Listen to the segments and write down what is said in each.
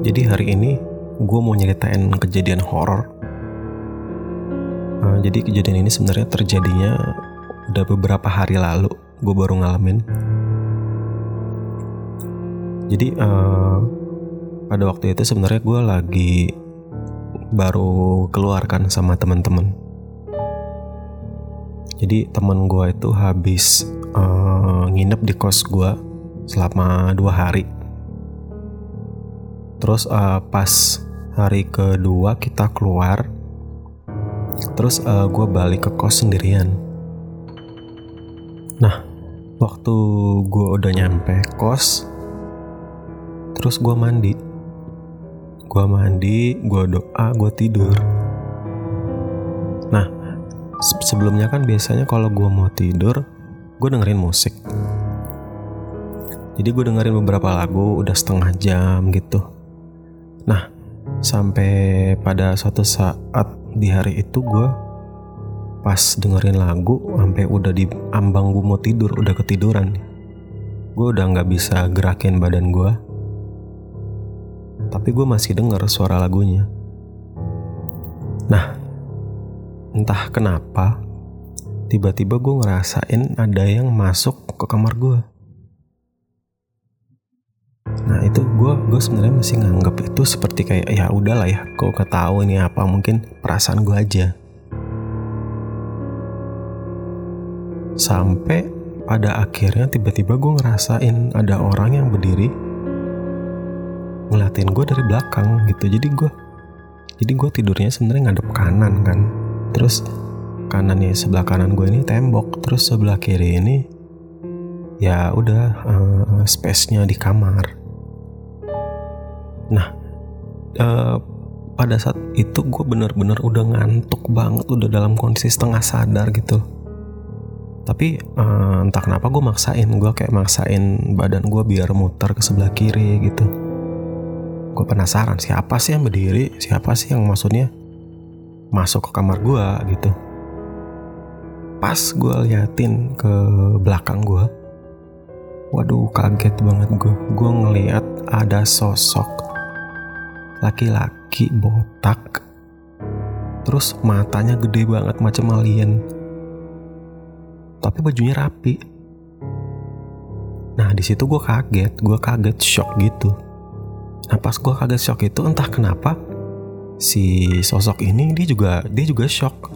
Jadi hari ini gue mau nyeritain kejadian horor. Uh, jadi kejadian ini sebenarnya terjadinya udah beberapa hari lalu. Gue baru ngalamin. Jadi uh, pada waktu itu sebenarnya gue lagi baru keluarkan sama teman-teman. Jadi teman gue itu habis uh, nginep di kos gue selama dua hari terus uh, pas hari kedua kita keluar terus uh, gue balik ke kos sendirian. Nah waktu gue udah nyampe kos terus gue mandi. Gue mandi gue doa gue tidur. Nah sebelumnya kan biasanya kalau gue mau tidur gue dengerin musik. Jadi gue dengerin beberapa lagu udah setengah jam gitu Nah, sampai pada suatu saat di hari itu gue pas dengerin lagu sampai udah di ambang gue mau tidur udah ketiduran gue udah nggak bisa gerakin badan gue tapi gue masih denger suara lagunya. Nah entah kenapa tiba-tiba gue ngerasain ada yang masuk ke kamar gue Nah itu gue gue sebenarnya masih nganggap itu seperti kayak ya udahlah ya, kau gak tahu ini apa mungkin perasaan gue aja. Sampai pada akhirnya tiba-tiba gue ngerasain ada orang yang berdiri ngeliatin gue dari belakang gitu. Jadi gue jadi gue tidurnya sebenarnya ngadep kanan kan. Terus kanannya sebelah kanan gue ini tembok, terus sebelah kiri ini ya udah uh, space-nya di kamar. Nah, uh, pada saat itu gue bener-bener udah ngantuk banget, udah dalam kondisi setengah sadar gitu. Tapi uh, entah kenapa gue maksain, gue kayak maksain badan gue biar muter ke sebelah kiri gitu. Gue penasaran siapa sih yang berdiri, siapa sih yang maksudnya masuk ke kamar gue gitu. Pas gue liatin ke belakang gue, waduh kaget banget gue. Gue ngeliat ada sosok laki-laki botak. Terus matanya gede banget macam alien. Tapi bajunya rapi. Nah di situ gue kaget. Gue kaget shock gitu. Nah pas gue kaget shock itu entah kenapa si sosok ini dia juga dia juga shock.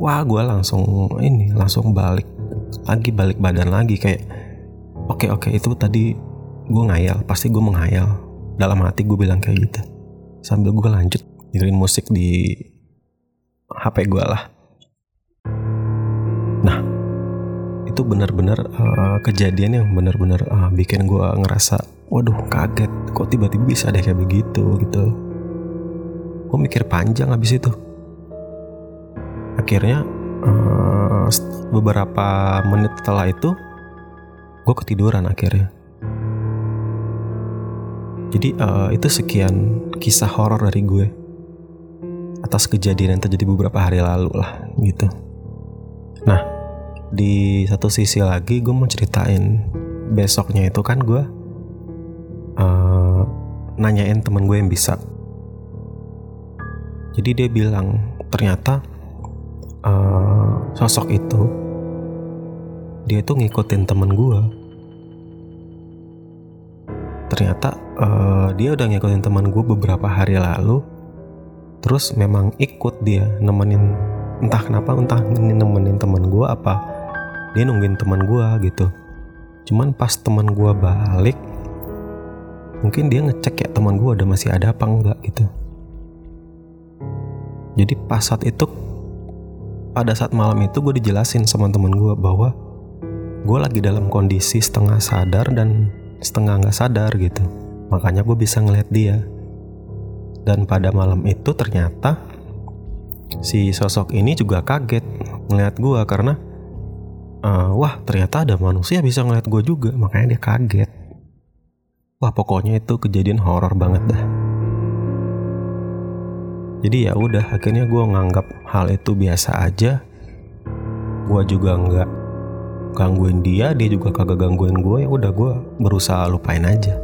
Wah gue langsung ini langsung balik lagi balik badan lagi kayak oke oke itu tadi gue ngayal pasti gue menghayal dalam hati gue bilang kayak gitu. Sambil gue lanjut dengerin musik di HP gue lah. Nah itu benar-benar uh, kejadian yang benar-benar uh, bikin gue ngerasa waduh kaget kok tiba-tiba bisa ada kayak begitu gitu. Gue mikir panjang habis itu. Akhirnya uh, beberapa menit setelah itu gue ketiduran akhirnya jadi uh, itu sekian kisah horor dari gue atas kejadian yang terjadi beberapa hari lalu lah gitu. Nah di satu sisi lagi gue mau ceritain besoknya itu kan gue uh, nanyain temen gue yang bisa. Jadi dia bilang ternyata uh, sosok itu dia itu ngikutin temen gue ternyata uh, dia udah ngikutin teman gue beberapa hari lalu. Terus memang ikut dia nemenin entah kenapa entah nemenin teman gue apa dia nungguin teman gue gitu. Cuman pas teman gue balik mungkin dia ngecek ya teman gue udah masih ada apa enggak gitu. Jadi pas saat itu pada saat malam itu gue dijelasin sama teman gue bahwa gue lagi dalam kondisi setengah sadar dan setengah nggak sadar gitu. Makanya gue bisa ngeliat dia. Dan pada malam itu ternyata si sosok ini juga kaget ngeliat gue karena uh, wah ternyata ada manusia bisa ngeliat gue juga makanya dia kaget. Wah pokoknya itu kejadian horor banget dah. Jadi ya udah akhirnya gue nganggap hal itu biasa aja. Gue juga nggak gangguin dia dia juga kagak gangguin gue ya udah gue berusaha lupain aja